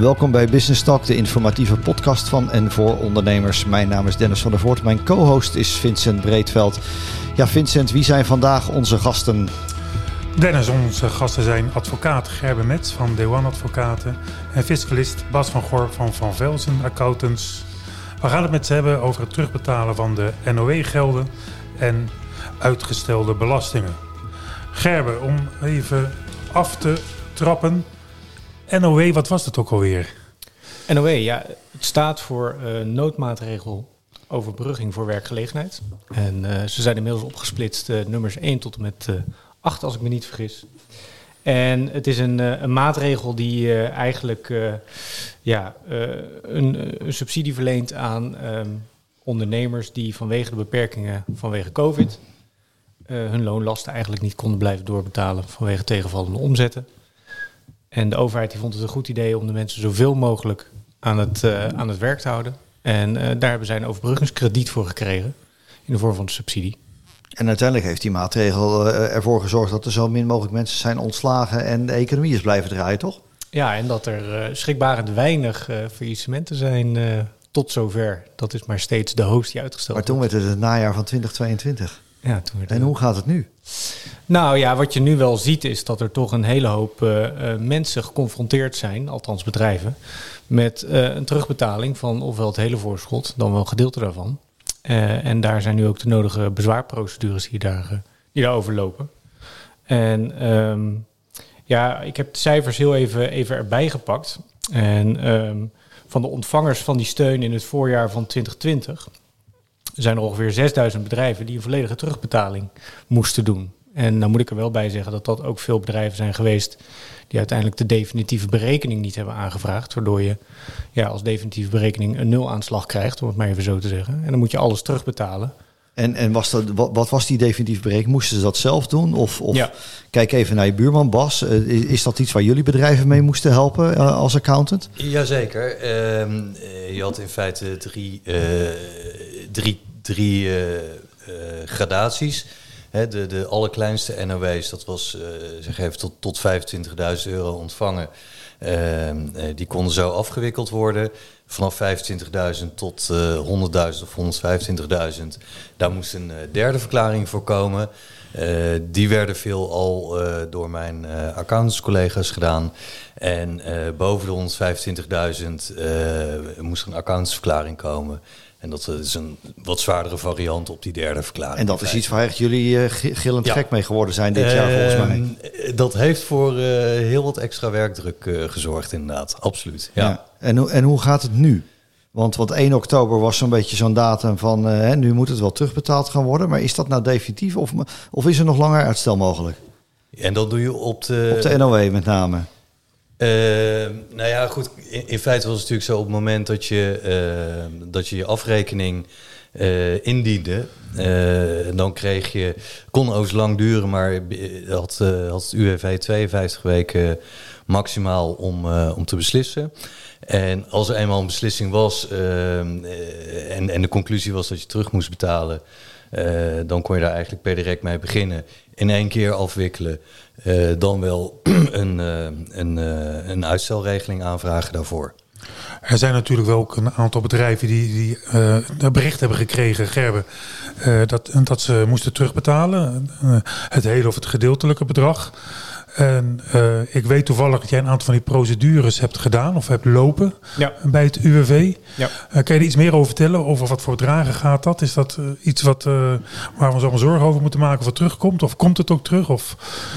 Welkom bij Business Talk, de informatieve podcast van en voor ondernemers. Mijn naam is Dennis van der Voort. Mijn co-host is Vincent Breedveld. Ja, Vincent, wie zijn vandaag onze gasten? Dennis, onze gasten zijn advocaat Gerben Metz van Dewan Advocaten en fiscalist Bas van Gor van Van Velzen Accountants. We gaan het met ze hebben over het terugbetalen van de NOW-gelden en uitgestelde belastingen. Gerben, om even af te trappen. NOW, wat was dat ook alweer? NOW, ja, het staat voor uh, noodmaatregel overbrugging voor werkgelegenheid. En uh, ze zijn inmiddels opgesplitst, uh, nummers 1 tot en met 8, als ik me niet vergis. En het is een, een maatregel die eigenlijk ja, een, een, subsidie verleent aan um, ondernemers die vanwege de beperkingen vanwege COVID hun loonlasten eigenlijk niet konden blijven doorbetalen vanwege tegenvallende omzetten. En de overheid die vond het een goed idee om de mensen zoveel mogelijk aan het, uh, aan het werk te houden. En uh, daar hebben zij een overbruggingskrediet voor gekregen in de vorm van een subsidie. En uiteindelijk heeft die maatregel uh, ervoor gezorgd dat er zo min mogelijk mensen zijn ontslagen en de economie is blijven draaien, toch? Ja, en dat er schrikbarend weinig faillissementen zijn tot zover. Dat is maar steeds de hoogst die uitgesteld Maar toen werd het het najaar van 2022. Ja, toen en hoe gaat het nu? Nou ja, wat je nu wel ziet is dat er toch een hele hoop uh, mensen geconfronteerd zijn, althans bedrijven, met uh, een terugbetaling van ofwel het hele voorschot, dan wel een gedeelte daarvan. en daar zijn nu ook de nodige bezwaarprocedures die, daar, die daarover lopen. En um, ja, ik heb de cijfers heel even, even erbij gepakt. En um, van de ontvangers van die steun in het voorjaar van 2020 zijn er ongeveer 6000 bedrijven die een volledige terugbetaling moesten doen. En dan moet ik er wel bij zeggen dat dat ook veel bedrijven zijn geweest die uiteindelijk de definitieve berekening niet hebben aangevraagd. Waardoor je ja, als definitieve berekening een nulaanslag krijgt, om het maar even zo te zeggen. En dan moet je alles terugbetalen. En, en was dat, wat, wat was die definitieve berekening? Moesten ze dat zelf doen? Of, of ja. kijk even naar je buurman Bas. Uh, is dat iets waar jullie bedrijven mee moesten helpen uh, als accountant? Jazeker. Uh, je had in feite drie, drie, drie gradaties. He, de, de allerkleinste NOW's, dat was uh, zeg even tot, tot 25.000 euro ontvangen. Die konden zo afgewikkeld worden. Vanaf 25.000 tot uh, 100.000 of 125.000, daar moest een derde verklaring voor komen. die werden veel al door mijn accountantscollega's gedaan. En boven de 125.000 moest er een accountantsverklaring komen. En dat is een wat zwaardere variant op die derde verklaring. En dat is iets waar echt jullie uh, gillend ja. gek mee geworden zijn dit jaar volgens mij. Ehm, dat heeft voor uh, heel wat extra werkdruk gezorgd inderdaad, absoluut. Ja. ja. En, hoe, en hoe gaat het nu? Want, want 1 oktober was zo'n beetje zo'n datum van hè, nu moet het wel terugbetaald gaan worden. Maar is dat nou definitief of, of is er nog langer uitstel mogelijk? En dat doe je op de... Op de NOW met name. Uh, nou ja, goed. In, feite was het natuurlijk zo op het moment dat je uh, dat je, je afrekening uh, indiende, dan kreeg je, kon overigens lang duren, maar had, had het UWV 52 weken maximaal om, om te beslissen. En als er eenmaal een beslissing was en, en de conclusie was dat je terug moest betalen, dan kon je daar eigenlijk per direct mee beginnen. In één keer afwikkelen. Uh, dan wel een, uh, een, uh, een uitstelregeling aanvragen daarvoor. Er zijn natuurlijk wel ook een aantal bedrijven die, die bericht hebben gekregen, Gerben, dat, dat ze moesten terugbetalen. Het hele of het gedeeltelijke bedrag. En uh, ik weet toevallig dat jij een aantal van die procedures hebt gedaan of hebt lopen ja. bij het UWV. Ja. Uh, kan je er iets meer over vertellen? Over wat voor bedragen gaat dat? Is dat uh, iets wat, waar we ons allemaal zorgen over moeten maken of het terugkomt? Of komt het ook terug? Of?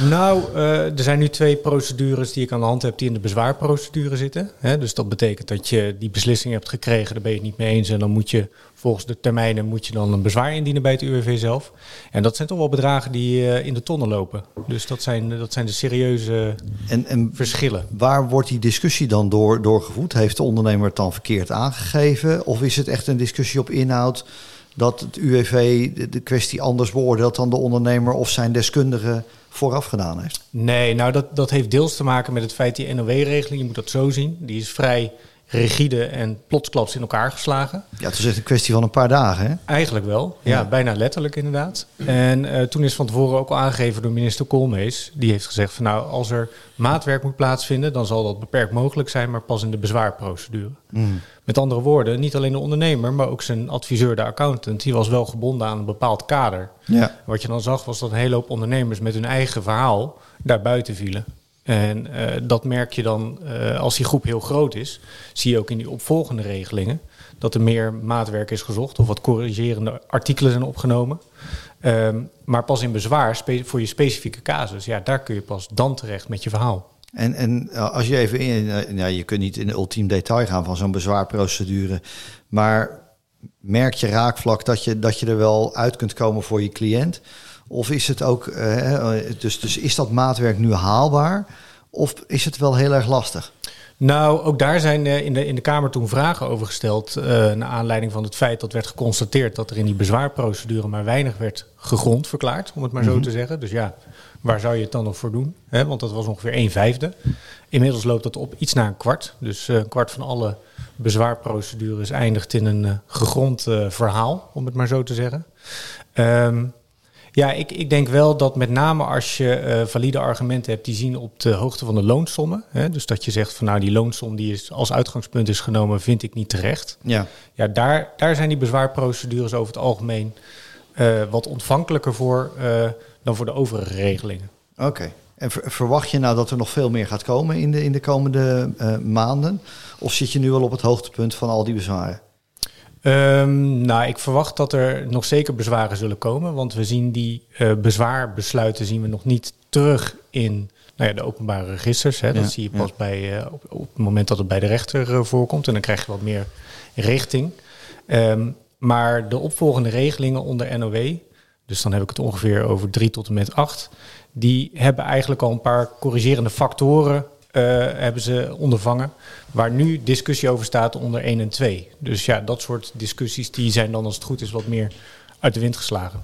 Nou, er zijn nu twee procedures die ik aan de hand heb die in de bezwaarprocedure zitten. Hè? Dus dat betekent dat je die beslissing hebt gekregen, daar ben je het niet mee eens. En dan moet je volgens de termijnen moet je dan een bezwaar indienen bij het UWV zelf. En dat zijn toch wel bedragen die in de tonnen lopen. Dus dat zijn, dat zijn de serieuze en, en verschillen. Waar wordt die discussie dan door, doorgevoerd? Heeft de ondernemer het dan verkeerd aangegeven? Of is het echt een discussie op inhoud dat het UWV de, kwestie anders beoordeelt dan de ondernemer of zijn deskundige vooraf gedaan heeft? Nee, nou dat, dat heeft deels te maken met het feit die NOW-regeling, je moet dat zo zien, die is vrij rigide en plotsklaps in elkaar geslagen. Ja, het is echt een kwestie van een paar dagen, hè? Eigenlijk wel, ja, Ja. bijna letterlijk inderdaad. En eh, toen is van tevoren ook al aangegeven door minister Koolmees. Die heeft gezegd van nou, als er maatwerk moet plaatsvinden... dan zal dat beperkt mogelijk zijn, maar pas in de bezwaarprocedure. Mm. Met andere woorden, niet alleen de ondernemer, maar ook zijn adviseur, de accountant... die was wel gebonden aan een bepaald kader. Ja. Wat je dan zag was dat een hele hoop ondernemers met hun eigen verhaal daar buiten vielen. En eh, dat merk je dan eh, als die groep heel groot is. Zie je ook in die opvolgende regelingen dat er meer maatwerk is gezocht of wat corrigerende artikelen zijn opgenomen. Ehm, maar pas in bezwaar voor je specifieke casus, ja, daar kun je pas dan terecht met je verhaal. En, en uh, als je even in, nou, je kunt niet in ultiem detail gaan van zo'n bezwaarprocedure, maar merk je raakvlak dat je, dat je er wel uit kunt komen voor je cliënt? Of is het ook, uh, dus, dus is dat maatwerk nu haalbaar? Of is het wel heel erg lastig? Nou, ook daar zijn uh, in, de, in de Kamer toen vragen over gesteld. Uh, naar aanleiding van het feit dat werd geconstateerd dat er in die bezwaarprocedure maar weinig werd gegrond verklaard, om het maar Mhm. zo te zeggen. Dus ja, waar zou je het dan nog voor doen? Hè? Want dat was ongeveer een vijfde. Inmiddels loopt dat op iets na een kwart. Dus uh, een kwart van alle bezwaarprocedures eindigt in een gegrond eh, verhaal, om het maar zo te zeggen. Um, ja, ik, ik denk wel dat met name als je uh, valide argumenten hebt die zien op de hoogte van de loonsommen. Hè, dus dat je zegt van nou die loonsom die is als uitgangspunt is genomen, vind ik niet terecht. Ja, ja daar, daar zijn die bezwaarprocedures over het algemeen uh, wat ontvankelijker voor uh, dan voor de overige regelingen. Oké. Okay. En ver, verwacht je nou dat er nog veel meer gaat komen in de, in de komende maanden? Of zit je nu al op het hoogtepunt van al die bezwaren? Um, nou, ik verwacht dat er nog zeker bezwaren zullen komen. Want we zien die uh, bezwaarbesluiten zien we nog niet terug in nou ja, de openbare registers. Hè. Dat Ja, zie je pas ja. bij, uh, op, op, het moment dat het bij de rechter uh, voorkomt. En dan krijg je wat meer richting. Um, maar de opvolgende regelingen onder NOW, dus dan heb ik het ongeveer over 3 tot en met 8, die hebben eigenlijk al een paar corrigerende factoren hebben ze ondervangen. Waar nu discussie over staat onder 1 en 2. Dus ja, dat soort discussies die zijn dan als het goed is wat meer uit de wind geslagen.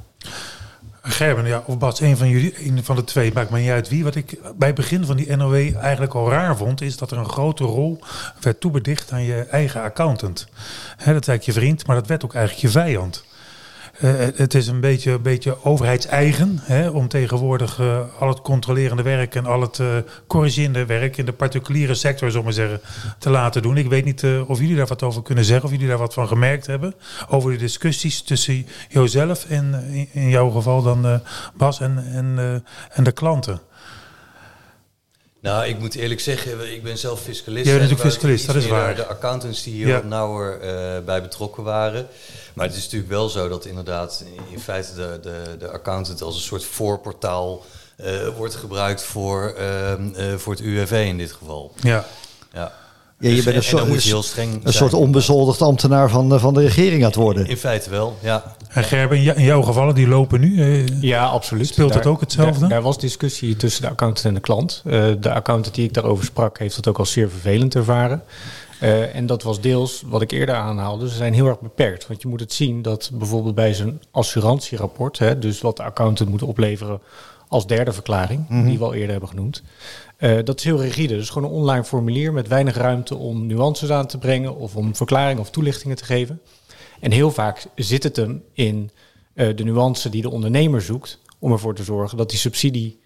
Gerben, ja, of Bas, een van jullie, een van de twee, maakt me niet uit wie. Wat ik bij het begin van die NOW eigenlijk al raar vond, is dat er een grote rol werd toebedicht aan je eigen accountant. Dat is je vriend, maar dat werd ook eigenlijk je vijand. Uh, het is een beetje, beetje overheidseigen hè, om tegenwoordig uh, al het controlerende werk en al het uh, corrigerende werk in de particuliere sector, zullen we zeggen, te laten doen. Ik weet niet of jullie daar wat over kunnen zeggen, of jullie daar wat van gemerkt hebben. Over de discussies tussen jouzelf en in, in jouw geval dan Bas en, en, en de klanten. Nou, ik moet eerlijk zeggen, ik ben zelf fiscalist. Jij bent natuurlijk fiscalist, dat is waar. De accountants die hier Ja. wat nauwer uh, bij betrokken waren. Maar het is natuurlijk wel zo dat inderdaad in feite de, de, de accountant als een soort voorportaal uh, wordt gebruikt voor, uh, uh, voor het UWV in dit geval. Ja. Ja. Ja, je Dus- bent een soort- moet je heel streng Een zijn. soort onbezoldigd ambtenaar van, de- van de regering aan het worden. In feite wel, ja. En Gerben, in jou- in jouw gevallen, die lopen nu. eh, Ja, absoluut. Speelt dat ook hetzelfde? Daar, daar was discussie tussen de accountant en de klant. Uh, de accountant die ik daarover sprak, heeft dat ook als zeer vervelend ervaren. Uh, en dat was deels wat ik eerder aanhaalde. Ze zijn heel erg beperkt. Want je moet het zien dat bijvoorbeeld bij zijn assurantierapport, hè, dus wat de accountant moet opleveren als derde verklaring, Mhm. die we al eerder hebben genoemd. Uh, dat is heel rigide. Dus gewoon een online formulier met weinig ruimte om nuances aan te brengen of om verklaringen of toelichtingen te geven. En heel vaak zit het hem in uh, de nuance die de ondernemer zoekt om ervoor te zorgen dat die subsidie,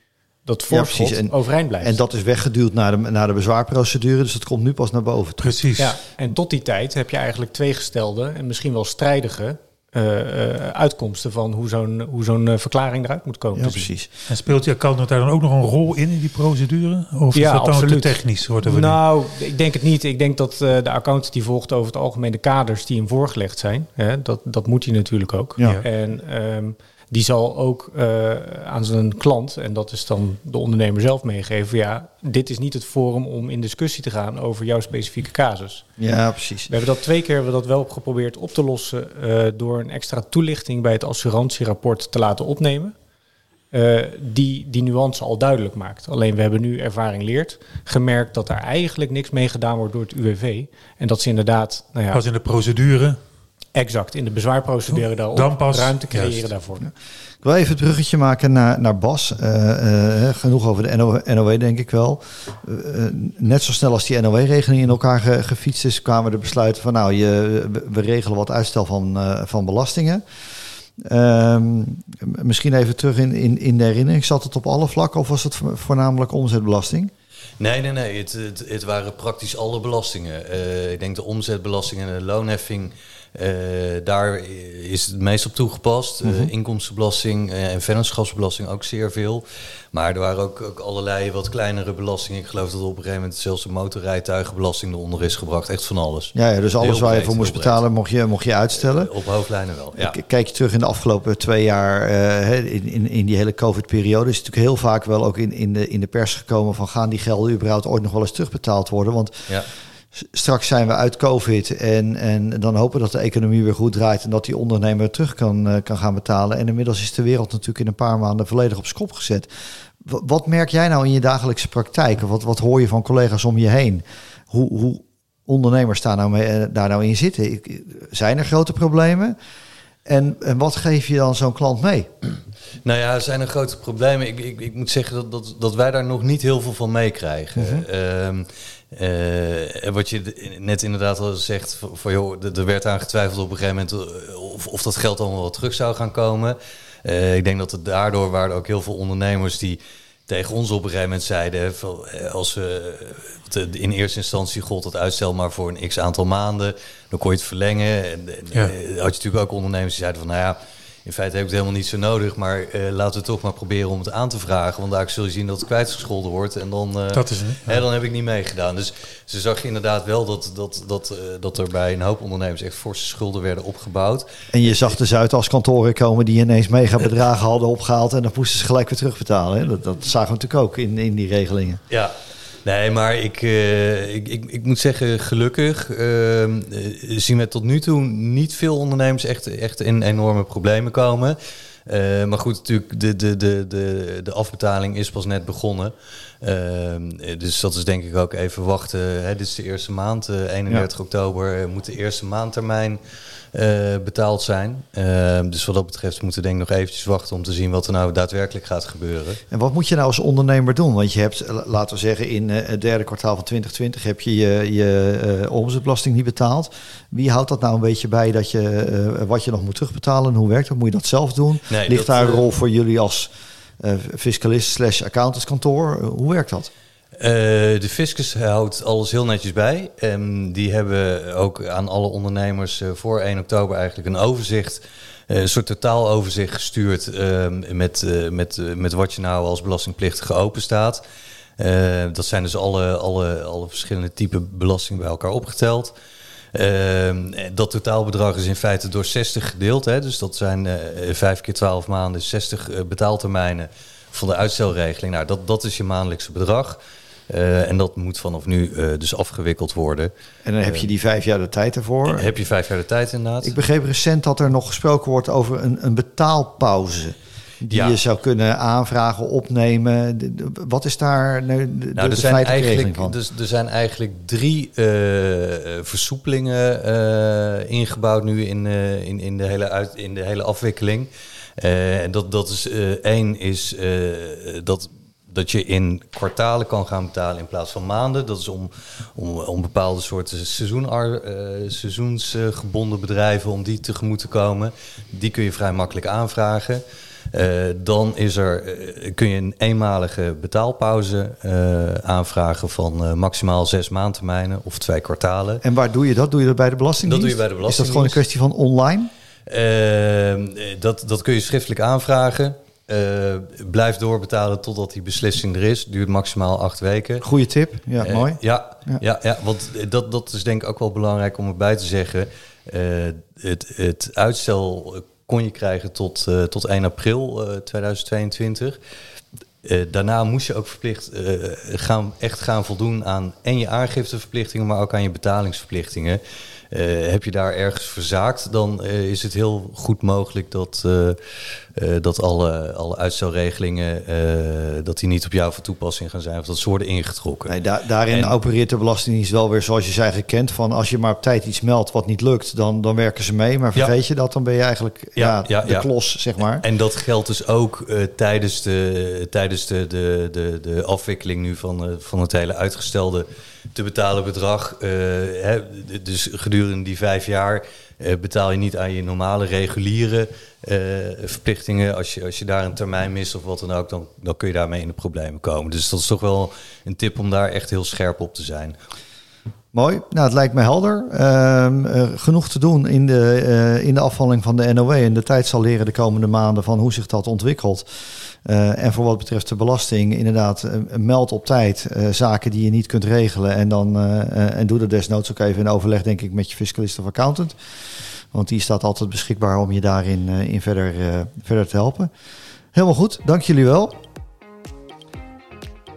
dat voorschot. En- overeind blijft. En dat is weggeduwd naar de, naar de bezwaarprocedure, dus dat komt nu pas naar boven. Precies. Ja, en tot die tijd heb je eigenlijk twee gestelde en misschien wel strijdige eh, eh, uitkomsten van hoe zo'n hoe zo'n eh, verklaring eruit moet komen. Ja, precies. En speelt die accountant daar dan ook nog een rol in, in die procedure? Of Ja, is dat dan te technisch? Wordt er voor Nou, ik denk het niet. Ik denk dat eh, de accountant die volgt over het algemeen de kaders die hem voorgelegd zijn. Hè, dat, dat moet hij natuurlijk ook. Ja. En ehm, die zal ook eh, aan zijn klant, en dat is dan de ondernemer zelf meegeven, ja, dit is niet het forum om in discussie te gaan over jouw specifieke casus. Ja, precies. We hebben dat twee keer hebben we dat wel geprobeerd op te lossen eh, door een extra toelichting bij het assurantierapport te laten opnemen. eh, die die nuance al duidelijk maakt. Alleen we hebben nu ervaring leert, gemerkt dat er eigenlijk niks mee gedaan wordt door het UWV. En dat ze inderdaad, nou ja, Pas in de procedure. Exact, in de bezwaarprocedure daarop Dan pas, ruimte creëren juist. daarvoor. Ik wil even het bruggetje maken naar, naar Bas. Eh, eh, genoeg over de NO, NOW, denk ik wel. Eh, eh, net zo snel als die NOW-regeling in elkaar ge- gefietst is, kwamen de besluiten van nou, je, we, regelen wat uitstel van, eh, van belastingen. Ehm, misschien even terug in, in, in de herinnering. Zat het op alle vlakken of was het vo- voornamelijk omzetbelasting? Nee, nee, nee. Het, het, het waren praktisch alle belastingen. Eh, ik denk de omzetbelasting en de loonheffing. Eh, daar is het meest op toegepast. Eh, inkomstenbelasting eh, en vennootschapsbelasting ook zeer veel. Maar er waren ook, ook allerlei wat kleinere belastingen. Ik geloof dat op een gegeven moment zelfs de motorrijtuigenbelasting eronder is gebracht. Echt van alles. Ja, ja dus alles waar je voor moest betalen, mocht je, mocht je uitstellen. Op hoofdlijnen wel. Ja. Kijk je terug in de afgelopen twee jaar, in, in, in die hele COVID-periode, is het natuurlijk heel vaak wel ook in, in, de, in de pers gekomen van gaan die gelden überhaupt ooit nog wel eens terugbetaald worden? Want Ja. Straks zijn we uit COVID en, en dan hopen dat de economie weer goed draait en dat die ondernemer terug kan, eh, kan gaan betalen. En inmiddels is de wereld natuurlijk in een paar maanden volledig op schop gezet. Wa- Wat merk jij nou in je dagelijkse praktijk? Wat, wat hoor je van collega's om je heen? Hoe, hoe ondernemers daar nou, mee, eh, daar nou in zitten? Ik- Zijn er grote problemen? En, en wat geef je dan zo'n klant mee? Nou ja, er zijn er grote problemen. Ik, ik, ik moet zeggen dat, dat, dat wij daar nog niet heel veel van meekrijgen. Ehm, eh, wat je net inderdaad al zegt, van, joh, er er werd aan getwijfeld op een gegeven moment eh, of, of dat geld allemaal wel terug zou gaan komen. Eh, ik denk dat het daardoor waren ook heel veel ondernemers die tegen ons op een gegeven moment zeiden, eh, als we eh, in eerste instantie gold het uitstel maar voor een x aantal maanden, dan kon je het verlengen. En, en Ja. eh, had je natuurlijk ook ondernemers die zeiden van, nou ja, in feite heb ik het helemaal niet zo nodig, maar eh, laten we toch maar proberen om het aan te vragen. Want daar zul je zien dat het kwijtgescholden wordt. En dan, eh, Dat is het. hè, dan heb ik niet meegedaan. Dus ze zag je inderdaad wel dat, dat, dat, eh, dat er bij een hoop ondernemers echt forse schulden werden opgebouwd. En je zag de Zuidas-kantoren komen die ineens mega bedragen hadden opgehaald en dan moesten ze gelijk weer terugbetalen. Hè? Dat, dat zagen we natuurlijk ook in, in die regelingen. Ja. Nee, maar ik, eh, ik, ik, ik moet zeggen, gelukkig eh, eh, zien we tot nu toe niet veel ondernemers echt, echt in enorme problemen komen. Eh, maar goed, natuurlijk, de, de, de, de, de afbetaling is pas net begonnen. Eh, dus dat is denk ik ook even wachten. Hè, dit is de eerste maand, eh, 31 oktober, moet de eerste maandtermijn eh, betaald zijn. Eh, dus wat dat betreft moeten we denk ik nog eventjes wachten om te zien wat er nou daadwerkelijk gaat gebeuren. En wat moet je nou als ondernemer doen? Want je hebt, eh, laten we zeggen, in eh, het derde kwartaal van 2020 heb je je, je omzetbelasting niet betaald. Wie houdt dat nou een beetje bij dat je wat je nog moet terugbetalen? En hoe werkt dat? Moet je dat zelf doen? Nee, Ligt dat, daar een rol voor jullie als fiscalist slash accountantskantoor? Hoe werkt dat? Eh, de fiscus houdt alles heel netjes bij. En die hebben ook aan alle ondernemers eh, voor 1 oktober eigenlijk een overzicht, eh, een soort totaaloverzicht gestuurd eh, met, met, met wat je nou als belastingplichtige open staat. Eh, dat zijn dus alle, alle, alle verschillende typen belasting bij elkaar opgeteld. Eh, dat totaalbedrag is in feite door 60 gedeeld. Hè, dus dat zijn eh 5 keer 12 maanden, 60 eh, betaaltermijnen van de uitstelregeling. Nou, dat, dat is je maandelijkse bedrag. Eh, en dat moet vanaf nu eh, dus afgewikkeld worden. En dan heb je die vijf jaar de tijd ervoor. Heb je vijf jaar de tijd inderdaad? Ik begreep recent dat er nog gesproken wordt over een, een betaalpauze. Die Ja. je zou kunnen aanvragen, opnemen. De- de- wat is daar nou, de, de, Nou, er zijn, eigenlijk, van? dus, er zijn eigenlijk drie eh, eh, versoepelingen eh, ingebouwd nu in, eh, in, in, de hele uit, in de hele afwikkeling. Eh, en dat, dat is eh, één is eh, dat, dat je in kwartalen kan gaan betalen in plaats van maanden. Dat is om, om, om bepaalde soorten seizoenar, eh, seizoensgebonden bedrijven om die tegemoet te komen. Die kun je vrij makkelijk aanvragen. Eh, dan is er, eh, kun je een eenmalige betaalpauze aanvragen van maximaal zes maandtermijnen of twee kwartalen. En waar doe je dat? Doe je dat bij de Belastingdienst? Dat doe je bij de Is dat gewoon een kwestie van online? Eh, dat, dat kun je schriftelijk aanvragen. Eh, blijf doorbetalen totdat die beslissing er is. Duurt maximaal acht weken. Goeie tip. Ja, Eh, mooi. Ja, Ja. ja. Ja, want dat, dat is denk ik ook wel belangrijk om erbij te zeggen. Eh, het, het uitstel kon je krijgen tot, tot 1 april eh, 2022. Eh, daarna moest je ook verplicht gaan, echt gaan voldoen aan en je aangifteverplichtingen, maar ook aan je betalingsverplichtingen. Heb je daar ergens verzaakt, dan is het heel goed mogelijk dat, dat alle, alle uitstelregelingen dat die niet op jou van toepassing gaan zijn of dat ze worden ingetrokken. Nee, daarin opereert de Belastingdienst wel weer zoals je zei gekend van als je maar op tijd iets meldt wat niet lukt, dan, dan werken ze mee. Maar vergeet je dat, dan ben je eigenlijk ja, ja, de klos, zeg maar. En dat geldt dus ook tijdens, de, tijdens de, de, de, de afwikkeling nu van, van het hele uitgestelde te betalen bedrag. Uh, hè, dus gedurende die vijf jaar uh, betaal je niet aan je normale reguliere uh, verplichtingen. Als je, als je daar een termijn mist of wat dan ook, dan, dan kun je daarmee in de problemen komen. Dus dat is toch wel een tip om daar echt heel scherp op te zijn. Mooi. Nou, het lijkt me helder. Uh, genoeg te doen in de, in de afvalling van de NOW. En de tijd zal leren de komende maanden van hoe zich dat ontwikkelt. Uh, en voor wat betreft de belasting, inderdaad, meld op tijd zaken die je niet kunt regelen. En, dan, en doe er desnoods ook even in overleg, denk ik, met je fiscalist of accountant. Want die staat altijd beschikbaar om je daarin in verder, verder te helpen. Helemaal goed, dank jullie wel.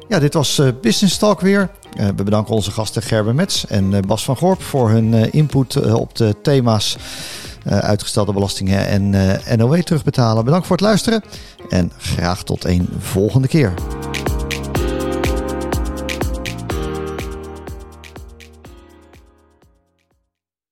Ja, dit was Business Talk weer. We bedanken onze gasten Gerben Mets en Bas van Gorp voor hun input op de thema's uitgestelde belastingen en NOW terugbetalen. Bedankt voor het luisteren en graag tot een volgende keer.